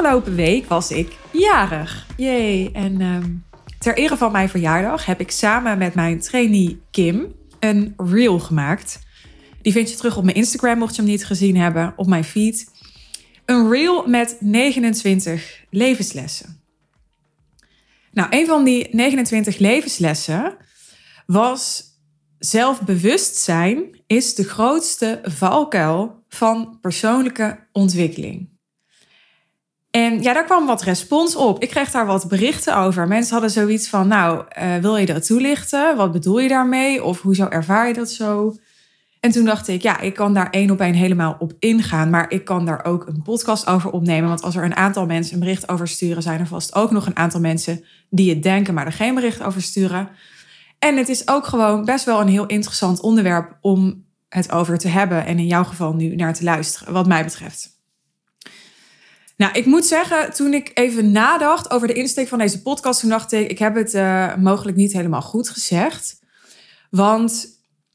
afgelopen week was ik jarig. Jee. En ehm, ter ere van mijn verjaardag heb ik samen met mijn trainee Kim een reel gemaakt. Die vind je terug op mijn Instagram, mocht je hem niet gezien hebben, op mijn feed. Een reel met 29 levenslessen. Nou, een van die 29 levenslessen was zelfbewustzijn is de grootste valkuil van persoonlijke ontwikkeling. En ja, daar kwam wat respons op. Ik kreeg daar wat berichten over. Mensen hadden zoiets van, nou, uh, wil je dat toelichten? Wat bedoel je daarmee? Of hoezo ervaar je dat zo? En toen dacht ik, ja, ik kan daar één op één helemaal op ingaan. Maar ik kan daar ook een podcast over opnemen. Want als er een aantal mensen een bericht over sturen, zijn er vast ook nog een aantal mensen die het denken, maar er geen bericht over sturen. En het is ook gewoon best wel een heel interessant onderwerp om het over te hebben. En in jouw geval nu naar te luisteren, wat mij betreft. Nou, ik moet zeggen, toen ik even nadacht over de insteek van deze podcast, toen dacht ik, ik heb het uh, mogelijk niet helemaal goed gezegd. Want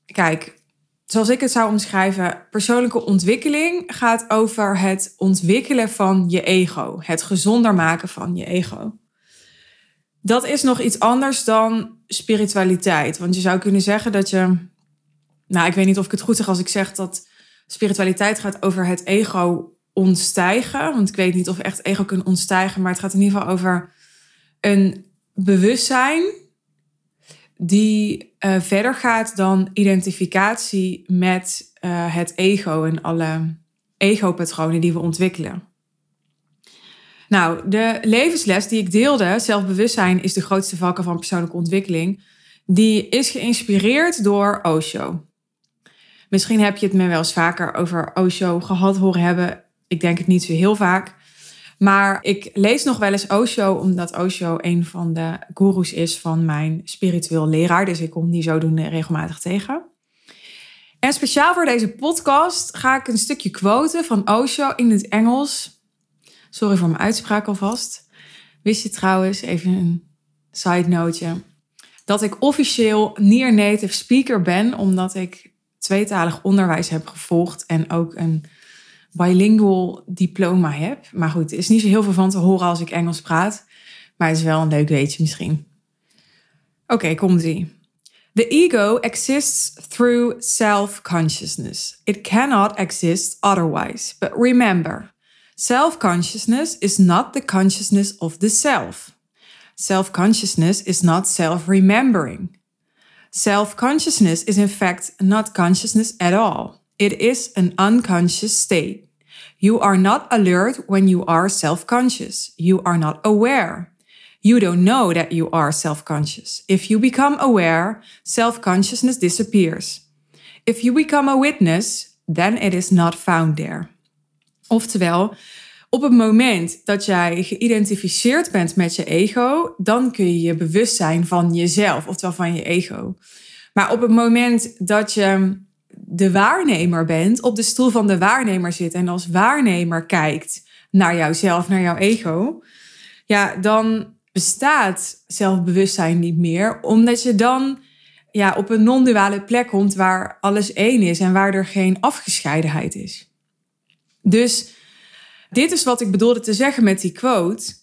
kijk, zoals ik het zou omschrijven, persoonlijke ontwikkeling gaat over het ontwikkelen van je ego, het gezonder maken van je ego. Dat is nog iets anders dan spiritualiteit. Want je zou kunnen zeggen dat je. Nou, ik weet niet of ik het goed zeg als ik zeg dat spiritualiteit gaat over het ego ontstijgen. Want ik weet niet of echt ego kunnen ontstijgen, maar het gaat in ieder geval over een bewustzijn die uh, verder gaat dan identificatie met uh, het ego en alle ego-patronen die we ontwikkelen. Nou, de levensles die ik deelde, zelfbewustzijn is de grootste valken van persoonlijke ontwikkeling, die is geïnspireerd door Osho. Misschien heb je het me wel eens vaker over Osho gehad horen hebben. Ik denk het niet zo heel vaak. Maar ik lees nog wel eens Osho, omdat Osho een van de gurus is van mijn spiritueel leraar. Dus ik kom die zodoende regelmatig tegen. En speciaal voor deze podcast ga ik een stukje quoten van Osho in het Engels. Sorry voor mijn uitspraak alvast. Wist je trouwens, even een side noteje, dat ik officieel near native speaker ben, omdat ik tweetalig onderwijs heb gevolgd en ook een bilingual diploma heb. Maar goed, er is niet zo heel veel van te horen als ik Engels praat, maar het is wel een leuk weetje misschien. Oké, okay, komt-ie. The ego exists through self-consciousness. It cannot exist otherwise. But remember, Self consciousness is not the consciousness of the self. Self consciousness is not self remembering. Self consciousness is, in fact, not consciousness at all. It is an unconscious state. You are not alert when you are self conscious. You are not aware. You don't know that you are self conscious. If you become aware, self consciousness disappears. If you become a witness, then it is not found there. Oftewel, op het moment dat jij geïdentificeerd bent met je ego, dan kun je je bewust zijn van jezelf, oftewel van je ego. Maar op het moment dat je de waarnemer bent, op de stoel van de waarnemer zit en als waarnemer kijkt naar jouzelf, naar jouw ego, ja, dan bestaat zelfbewustzijn niet meer, omdat je dan ja, op een non-duale plek komt waar alles één is en waar er geen afgescheidenheid is. Dus dit is wat ik bedoelde te zeggen met die quote.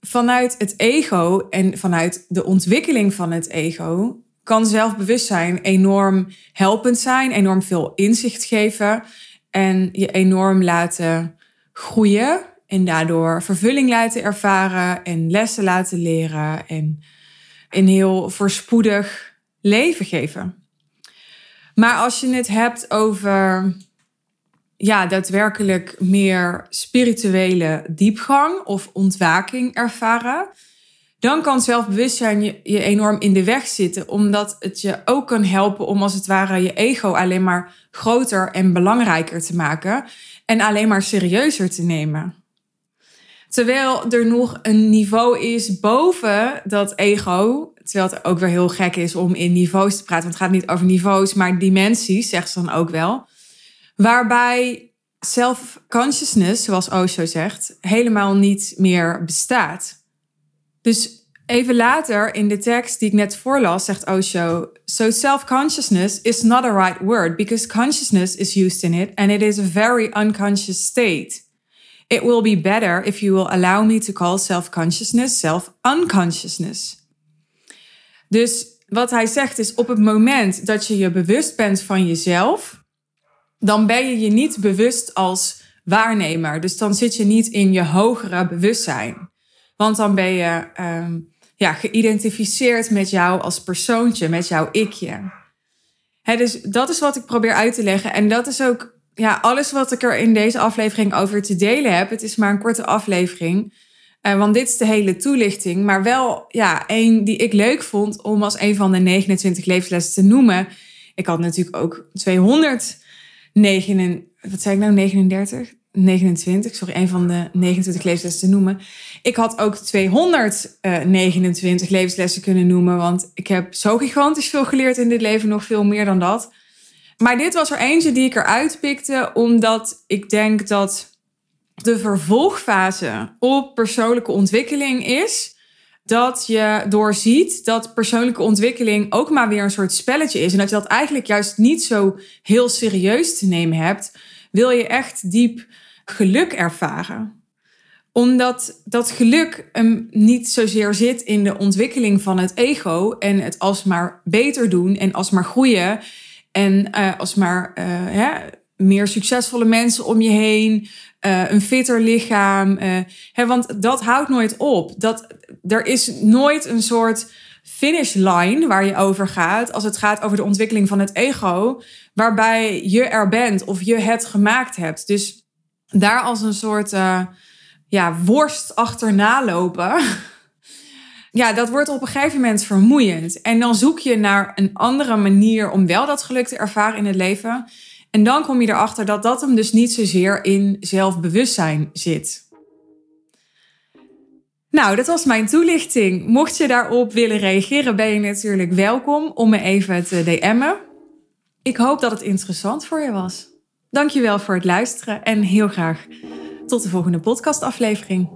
Vanuit het ego en vanuit de ontwikkeling van het ego kan zelfbewustzijn enorm helpend zijn, enorm veel inzicht geven en je enorm laten groeien en daardoor vervulling laten ervaren en lessen laten leren en een heel voorspoedig leven geven. Maar als je het hebt over ja, daadwerkelijk meer spirituele diepgang of ontwaking ervaren, dan kan zelfbewustzijn je, enorm in de weg zitten, omdat het je ook kan helpen om als het ware je ego alleen maar groter en belangrijker te maken en alleen maar serieuzer te nemen. Terwijl er nog een niveau is boven dat ego. Terwijl het ook weer heel gek is om in niveaus te praten. Want het gaat niet over niveaus, maar dimensies, zegt ze dan ook wel. Waarbij self-consciousness, zoals Osho zegt, helemaal niet meer bestaat. Dus even later in de tekst die ik net voorlas, zegt Osho: So self-consciousness is not a right word because consciousness is used in it and it is a very unconscious state. It will be better if you will allow me to call self-consciousness self-unconsciousness. Dus wat hij zegt is op het moment dat je je bewust bent van jezelf, dan ben je je niet bewust als waarnemer. Dus dan zit je niet in je hogere bewustzijn. Want dan ben je ehm, ja, geïdentificeerd met jou als persoontje, met jouw ikje. Dus dat is wat ik probeer uit te leggen. En dat is ook ja, alles wat ik er in deze aflevering over te delen heb. Het is maar een korte aflevering. Uh, want dit is de hele toelichting. Maar wel ja, één die ik leuk vond om als een van de 29 levenslessen te noemen. Ik had natuurlijk ook 209, wat zei ik nou, 39? 29, sorry, een van de 29 levenslessen te noemen. Ik had ook 229 levenslessen kunnen noemen, want ik heb zo gigantisch veel geleerd in dit leven, nog veel meer dan dat. Maar dit was er eentje die ik eruit pikte, omdat ik denk dat de vervolgfase op persoonlijke ontwikkeling is dat je doorziet dat persoonlijke ontwikkeling ook maar weer een soort spelletje is. En dat je dat eigenlijk juist niet zo heel serieus te nemen hebt. Wil je echt diep geluk ervaren. Omdat dat geluk hem niet zozeer zit in de ontwikkeling van het ego en het alsmaar beter doen en alsmaar groeien en uh, alsmaar uh, hè, meer succesvolle mensen om je heen, uh, een fitter lichaam. hè, want dat houdt nooit op. Dat, er is nooit een soort finish line waar je over gaat als het gaat over de ontwikkeling van het ego, waarbij je er bent of je het gemaakt hebt. Dus daar als een soort uh, ja, worst achterna lopen. ja, dat wordt op een gegeven moment vermoeiend. En dan zoek je naar een andere manier om wel dat geluk te ervaren in het leven. En dan kom je erachter dat dat hem dus niet zozeer in zelfbewustzijn zit. Nou, dat was mijn toelichting. Mocht je daarop willen reageren, ben je natuurlijk welkom om me even te DM'en. Ik hoop dat het interessant voor je was. Dankjewel voor het luisteren en heel graag tot de volgende podcastaflevering.